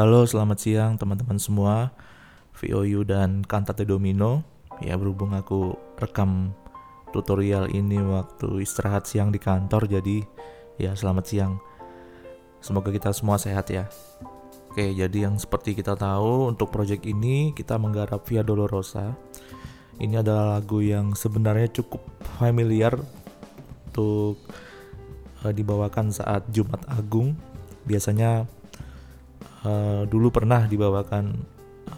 Halo, selamat siang teman-teman semua. VOU dan Kantate Domino. Ya, berhubung aku rekam tutorial ini waktu istirahat siang di kantor, jadi ya selamat siang. Semoga kita semua sehat ya. Oke, jadi yang seperti kita tahu untuk proyek ini kita menggarap Via Dolorosa. Ini adalah lagu yang sebenarnya cukup familiar untuk uh, dibawakan saat Jumat Agung. Biasanya uh, dulu pernah dibawakan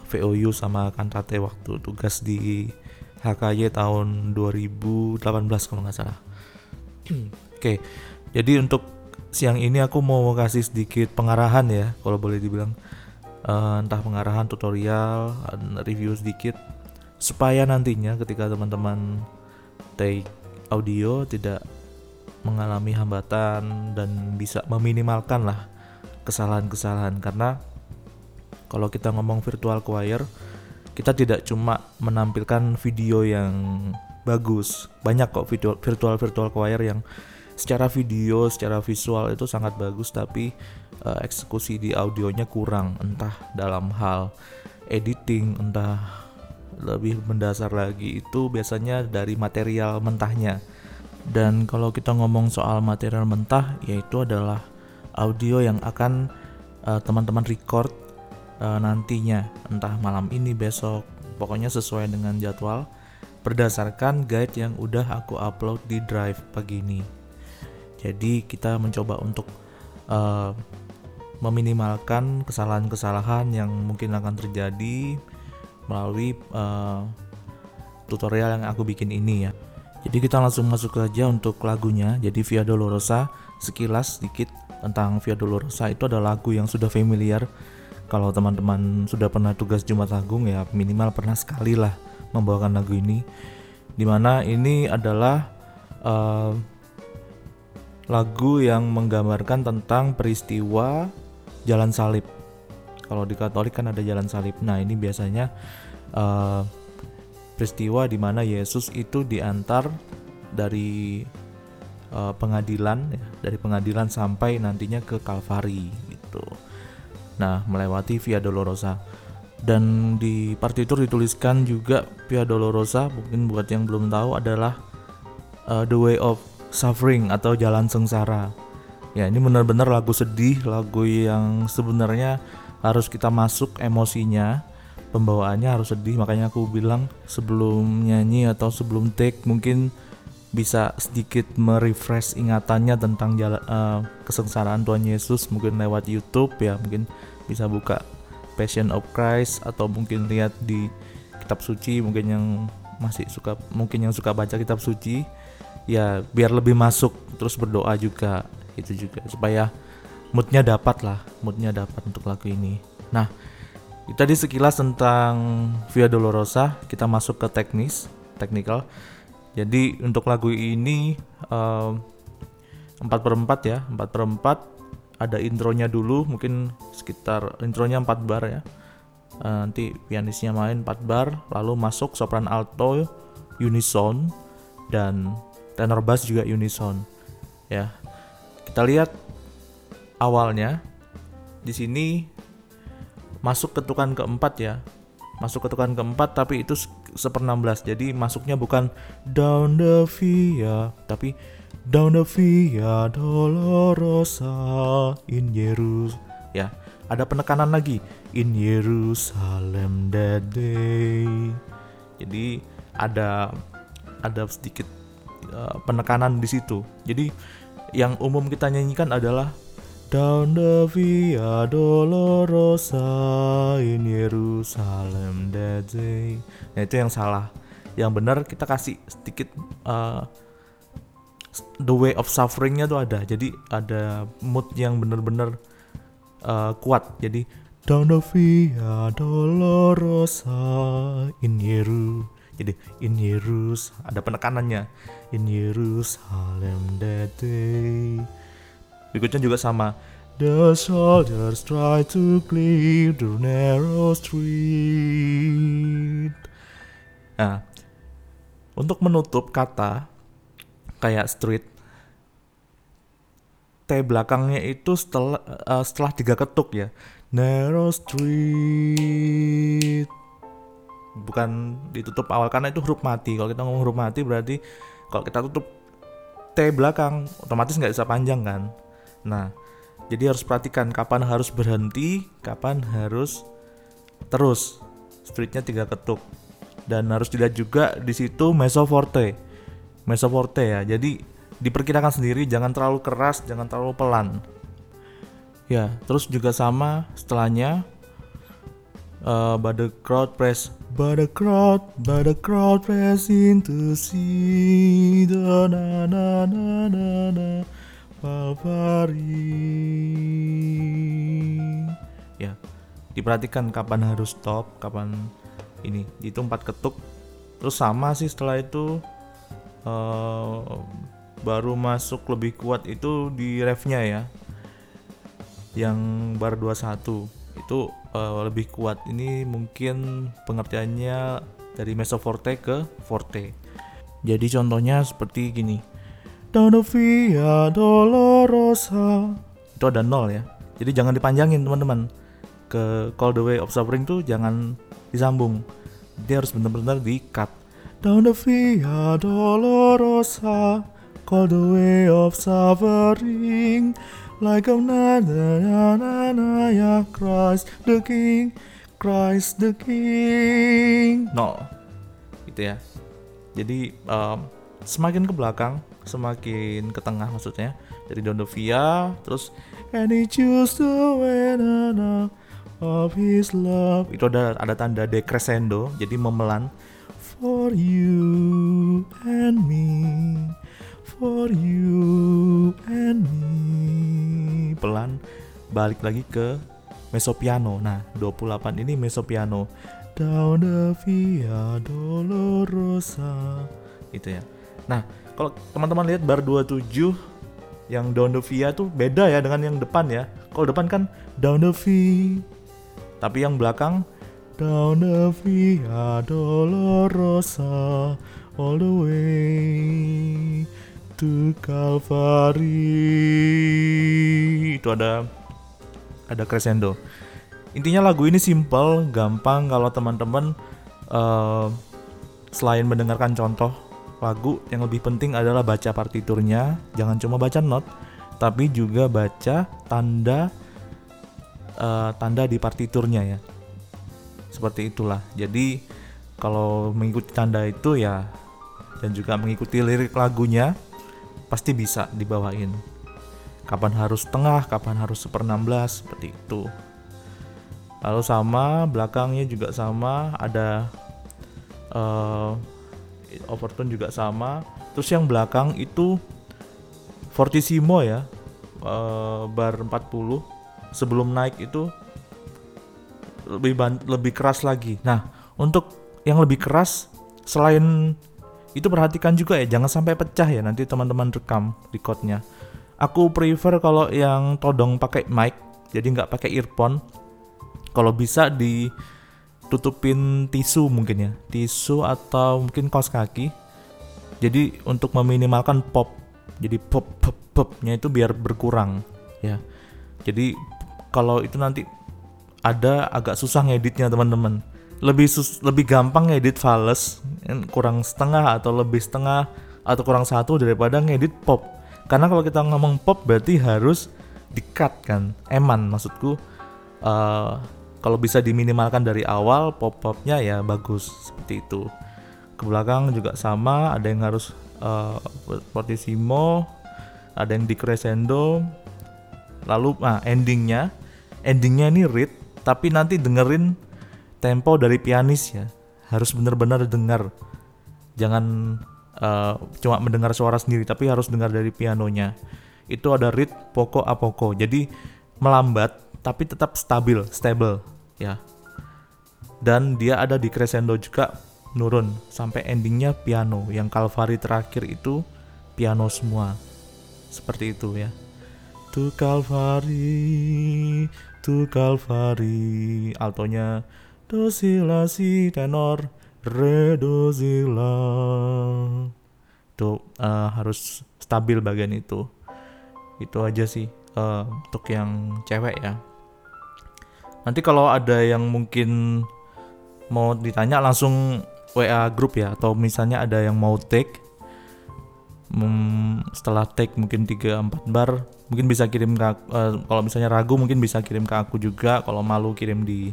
VOU sama Kantate waktu tugas di HKY tahun 2018 kalau nggak salah. Oke, okay, jadi untuk siang ini aku mau kasih sedikit pengarahan ya, kalau boleh dibilang uh, entah pengarahan tutorial, review sedikit supaya nantinya ketika teman-teman take audio tidak mengalami hambatan dan bisa meminimalkan lah kesalahan-kesalahan. Karena kalau kita ngomong virtual choir kita tidak cuma menampilkan video yang bagus. Banyak kok video virtual virtual choir yang secara video secara visual itu sangat bagus tapi uh, eksekusi di audionya kurang entah dalam hal editing entah lebih mendasar lagi itu biasanya dari material mentahnya. Dan kalau kita ngomong soal material mentah yaitu adalah audio yang akan uh, teman-teman record uh, nantinya. Entah malam ini besok. Pokoknya sesuai dengan jadwal berdasarkan guide yang udah aku upload di drive pagi ini. Jadi kita mencoba untuk uh, meminimalkan kesalahan-kesalahan yang mungkin akan terjadi melalui uh, tutorial yang aku bikin ini ya. Jadi kita langsung masuk aja untuk lagunya. Jadi Via Dolorosa sekilas sedikit tentang Via Dolorosa itu adalah lagu yang sudah familiar. Kalau teman-teman sudah pernah tugas Jumat Agung ya minimal pernah sekali lah membawakan lagu ini. Di mana ini adalah uh, lagu yang menggambarkan tentang peristiwa Jalan Salib. Kalau di Katolik kan ada Jalan Salib. Nah ini biasanya uh, peristiwa di mana Yesus itu diantar dari uh, pengadilan ya, dari pengadilan sampai nantinya ke Kalvari gitu. Nah, melewati Via Dolorosa. Dan di partitur dituliskan juga Via Dolorosa, mungkin buat yang belum tahu adalah uh, The Way of Suffering atau Jalan Sengsara. Ya, ini benar-benar lagu sedih, lagu yang sebenarnya harus kita masuk emosinya, pembawaannya harus sedih. Makanya aku bilang sebelum nyanyi atau sebelum take mungkin bisa sedikit merefresh ingatannya tentang jalan uh, kesengsaraan Tuhan Yesus mungkin lewat YouTube ya mungkin bisa buka Passion of Christ atau mungkin lihat di kitab suci mungkin yang masih suka mungkin yang suka baca kitab suci ya biar lebih masuk terus berdoa juga itu juga supaya moodnya dapat lah moodnya dapat untuk lagu ini. Nah tadi sekilas tentang Via Dolorosa kita masuk ke teknis technical jadi untuk lagu ini empat per empat ya, empat per empat ada intronya dulu mungkin sekitar intronya 4 bar ya. Uh, nanti pianisnya main 4 bar, lalu masuk sopran alto unison dan tenor bass juga unison. Ya. Kita lihat awalnya di sini masuk ketukan keempat ya masuk ketukan keempat tapi itu seper 16 jadi masuknya bukan down the via tapi down the via dolorosa in Yerus ya ada penekanan lagi. In Yerusalem that day. Jadi ada ada sedikit uh, penekanan di situ. Jadi yang umum kita nyanyikan adalah Down the Via Dolorosa in Yerusalem that day. Nah itu yang salah. Yang benar kita kasih sedikit uh, the way of sufferingnya tuh ada. Jadi ada mood yang benar-benar uh, kuat. Jadi Down the Via Dolorosa in Yeru. Jadi in Yerus ada penekanannya. In Yerusalem that day Berikutnya juga sama. The soldiers try to clear the narrow street. Nah, untuk menutup kata kayak street, T belakangnya itu setelah uh, setelah tiga ketuk ya narrow street bukan ditutup awal karena itu huruf mati kalau kita ngomong huruf mati berarti kalau kita tutup T belakang otomatis nggak bisa panjang kan nah jadi harus perhatikan kapan harus berhenti kapan harus terus. Streetnya tiga ketuk. Dan harus dilihat juga di situ meso forte meso forte ya jadi diperkirakan sendiri jangan terlalu keras jangan terlalu pelan. Ya terus juga sama setelahnya uh, but the crowd press but the crowd but the crowd pressing to see the na na na na na Valvari ya diperhatikan kapan harus stop kapan ini. Itu empat ketuk. Terus sama sih setelah itu uh, baru masuk lebih kuat itu di refnya ya. Yang bar 21 itu uh, lebih kuat. Ini mungkin pengertiannya dari meso forte ke forte. Jadi contohnya seperti gini Down via dolorosa. Itu ada nol ya. Jadi jangan dipanjangin teman-teman. Ke call the way of suffering tuh jangan disambung. Dia harus benar-benar di cut down the via dolorosa call the way of suffering. Like a na na na na ya Christ the King Christ the King. No gitu ya. Jadi um, semakin ke belakang semakin ke tengah maksudnya. Dari Dondovia terus and he choose the way of his love. Itu ada ada tanda decrescendo jadi memelan. For you and me for you and me. Pelan balik lagi ke mesopiano. Nah 28 ini mesopiano. Down the via dolorosa. Itu ya. Nah kalau teman-teman lihat bar 27 yang down the via tuh beda ya dengan yang depan ya. Kalau depan kan down the V tapi yang belakang down the via dolorosa all the way to Calvary. Itu ada ada crescendo. Intinya lagu ini simple gampang kalau teman-teman uh, selain mendengarkan contoh lagu yang lebih penting adalah baca partiturnya. Jangan cuma baca not tapi juga baca tanda uh, tanda di partiturnya ya. Seperti itulah. Jadi kalau mengikuti tanda itu ya dan juga mengikuti lirik lagunya pasti bisa dibawain. Kapan harus tengah kapan harus seper 16 seperti itu. Lalu sama belakangnya juga sama ada uh, overtone juga sama. Terus yang belakang itu fortissimo ya uh, bar 40 sebelum naik itu lebih lebih keras lagi. Nah untuk yang lebih keras selain itu perhatikan juga ya jangan sampai pecah ya nanti teman-teman rekam recordnya. Aku prefer kalau yang todong pakai mic jadi nggak pakai earphone. Kalau bisa ditutupin tisu mungkin ya. Tisu atau mungkin kaos kaki. Jadi untuk meminimalkan pop. Jadi pop pop popnya itu biar berkurang ya. Jadi kalau itu nanti ada agak susah ngeditnya teman-teman. Lebih sus lebih gampang ngedit fals kurang setengah atau lebih setengah atau kurang satu daripada ngedit pop. Karena kalau kita ngomong pop berarti harus di cut kan. Eman maksudku uh, kalau bisa diminimalkan dari awal pop popnya ya bagus seperti itu. Ke belakang juga sama ada yang harus uh, fortissimo ada yang di crescendo. Lalu nah endingnya. Endingnya ini read tapi nanti dengerin tempo dari pianis ya. Harus benar-benar dengar. Jangan uh, cuma mendengar suara sendiri tapi harus dengar dari pianonya. Itu ada read poko a poko. Jadi melambat tapi tetap stabil stable ya. Dan dia ada di crescendo juga nurun sampai endingnya piano. Yang Calvary terakhir itu piano semua. Seperti itu ya. To Calvary to Calvary. Altonya do si la si tenor re do si la. Itu uh, harus stabil bagian itu. Itu aja sih uh, untuk yang cewek ya nanti kalau ada yang mungkin mau ditanya langsung WA grup ya. Atau misalnya ada yang mau take hmm, setelah take mungkin 3 4 bar mungkin bisa kirim ke uh, kalau misalnya ragu mungkin bisa kirim ke aku juga. Kalau malu kirim di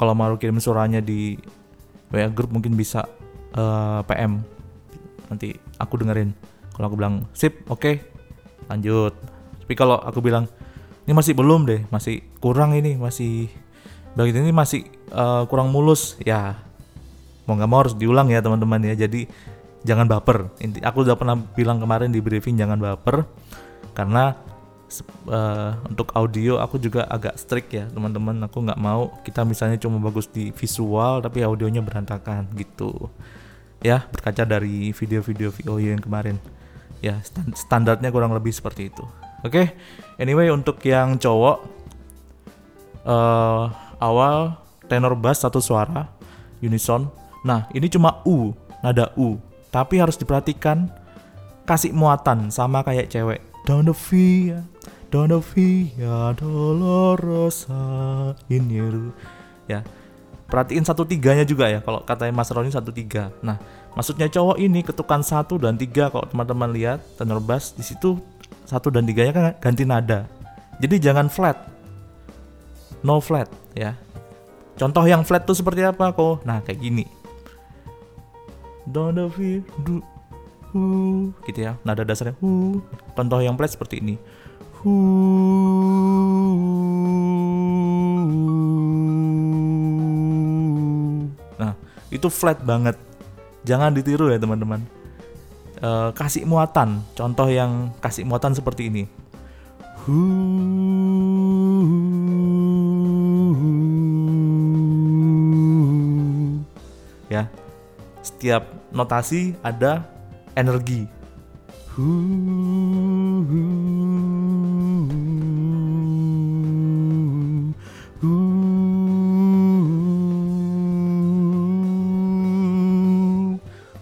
kalau malu kirim suaranya di WA grup mungkin bisa eh, PM nanti aku dengerin. Kalau aku bilang sip oke okay, lanjut. Tapi kalau aku bilang ini masih belum deh masih kurang ini masih bagian ini masih uh, kurang mulus ya. Mau nggak mau harus diulang ya teman-teman ya. Jadi jangan baper. Inti aku udah pernah bilang kemarin di briefing jangan baper. Karena uh, untuk audio aku juga agak strict ya teman-teman. Aku nggak mau kita misalnya cuma bagus di visual tapi audionya berantakan gitu. Ya berkaca dari video-video VOU yang kemarin. Ya standarnya kurang lebih seperti itu. Oke okay? anyway untuk yang cowok uh, awal tenor bass satu suara unison. Nah ini cuma U nada U. Tapi harus diperhatikan kasih muatan sama kayak cewek. Donna Via Donna Via Dolorosa ini ya perhatiin satu tiganya juga ya kalau katanya Mas Roni satu tiga. Nah maksudnya cowok ini ketukan satu dan tiga kalau teman-teman lihat tenor bass di situ satu dan tiganya kan ganti nada. Jadi jangan flat no flat ya. Contoh yang flat tuh seperti apa kok nah kayak gini. Don't feel do hu gitu ya. Nada dasarnya hu. Contoh yang flat seperti ini. Hu. Itu flat banget. Jangan ditiru ya teman-teman. E, kasih muatan. Contoh yang kasih muatan seperti ini ya. Setiap notasi ada energi.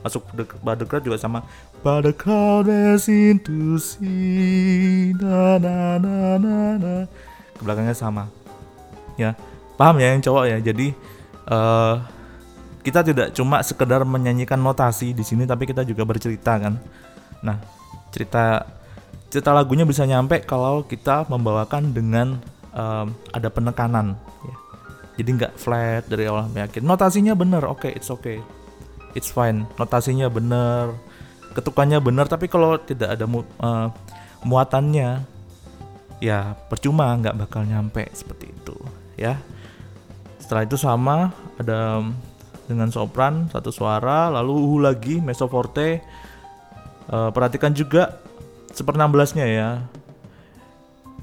Masuk Buttercloud juga sama. Buttercloud is into sea na na na na na. Ke belakangnya sama. Ya paham ya yang cowok ya? Jadi uh, kita tidak cuma sekedar menyanyikan notasi di sini tapi kita juga bercerita kan? Nah cerita cerita lagunya bisa nyampe kalau kita membawakan dengan um, ada penekanan ya. jadi nggak flat dari awal yakin notasinya bener oke okay, it's okay it's fine. Notasinya bener ketukannya bener tapi kalau tidak ada mu, uh, muatannya ya percuma nggak bakal nyampe seperti itu ya. Setelah itu sama ada dengan sopran satu suara lalu uhu lagi meso forte uh, perhatikan juga seper-16 nya ya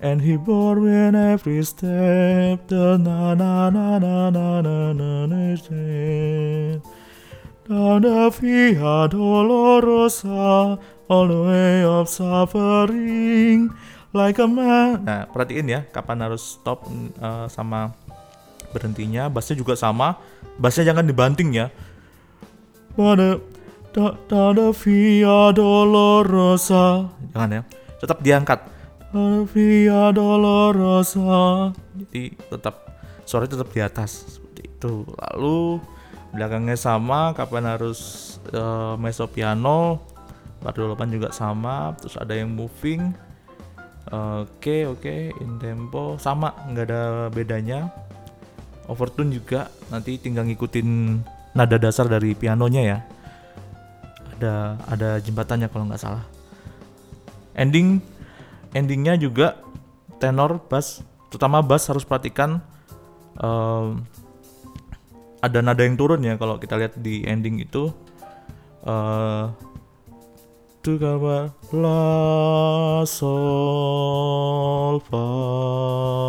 and he bore in every step the na na na na na na na na Dona via dolorosa, all the way of suffering, like a man. Nah, perhatiin ya, kapan harus stop uh, sama berhentinya. Bassnya juga sama. Bassnya jangan dibanting ya. Pada Dona via dolorosa. Jangan ya. Tetap diangkat. Via dolorosa. Jadi tetap suaranya tetap di atas seperti itu. Lalu belakangnya sama kapan harus uh, meso piano part 28 juga sama terus ada yang moving oke okay, oke okay. in tempo sama nggak ada bedanya overtune juga nanti tinggal ngikutin nada dasar dari pianonya ya. Ada ada jembatannya kalau nggak salah. Ending endingnya juga tenor bass. Terutama bass harus perhatikan uh, ada nada yang turun ya kalau kita lihat di ending itu. Uh, tu la sol fa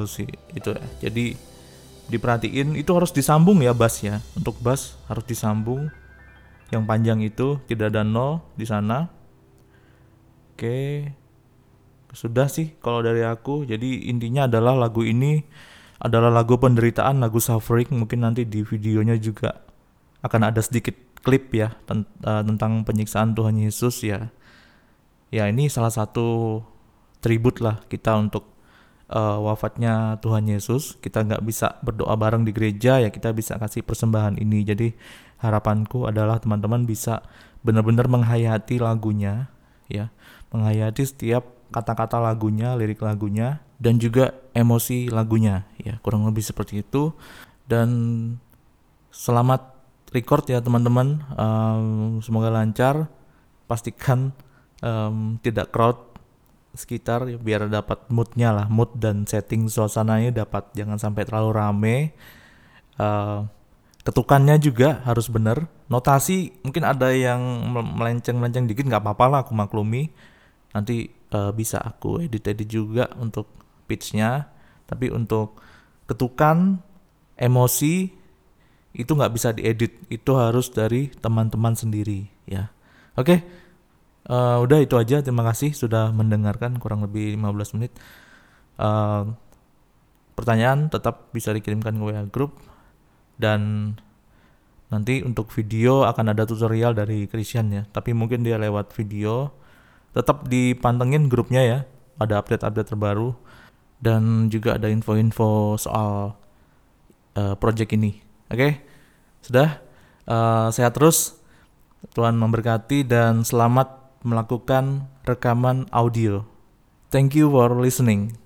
re do si itu ya. Jadi diperhatiin itu harus disambung ya bass ya untuk bass harus disambung. Yang panjang itu tidak ada nol di sana. Oke. Sudah sih kalau dari aku. Jadi intinya adalah lagu ini adalah lagu penderitaan lagu suffering. Mungkin nanti di videonya juga akan ada sedikit klip ya uh, tentang penyiksaan Tuhan Yesus ya. Ya ini salah satu tribut lah kita untuk uh, wafatnya Tuhan Yesus. Kita nggak bisa berdoa bareng di gereja ya kita bisa kasih persembahan ini. Jadi harapanku adalah teman-teman bisa benar-benar menghayati lagunya ya, menghayati setiap kata-kata lagunya, lirik lagunya dan juga emosi lagunya ya. Kurang lebih seperti itu. Dan selamat record ya teman-teman. Um, semoga lancar. Pastikan um, tidak crowd sekitar biar dapat moodnya lah mood dan setting suasananya dapat. Jangan sampai terlalu rame. Uh, ketukannya juga harus benar notasi mungkin ada yang melenceng-melenceng dikit nggak apa-apa lah aku maklumi. Nanti uh, bisa aku edit-edit juga untuk pitchnya. Tapi untuk ketukan emosi itu nggak bisa diedit. Itu harus dari teman-teman sendiri ya. Oke uh, udah itu aja. Terima kasih sudah mendengarkan kurang lebih 15 menit. Uh, pertanyaan tetap bisa dikirimkan ke WA group. Dan nanti untuk video akan ada tutorial dari Christian ya. Tapi mungkin dia lewat video. Tetap dipantengin grupnya ya. Ada update-update terbaru. Dan juga ada info-info soal uh, project ini. Oke, okay? sudah? Uh, sehat terus. Tuhan memberkati dan selamat melakukan rekaman audio. Thank you for listening.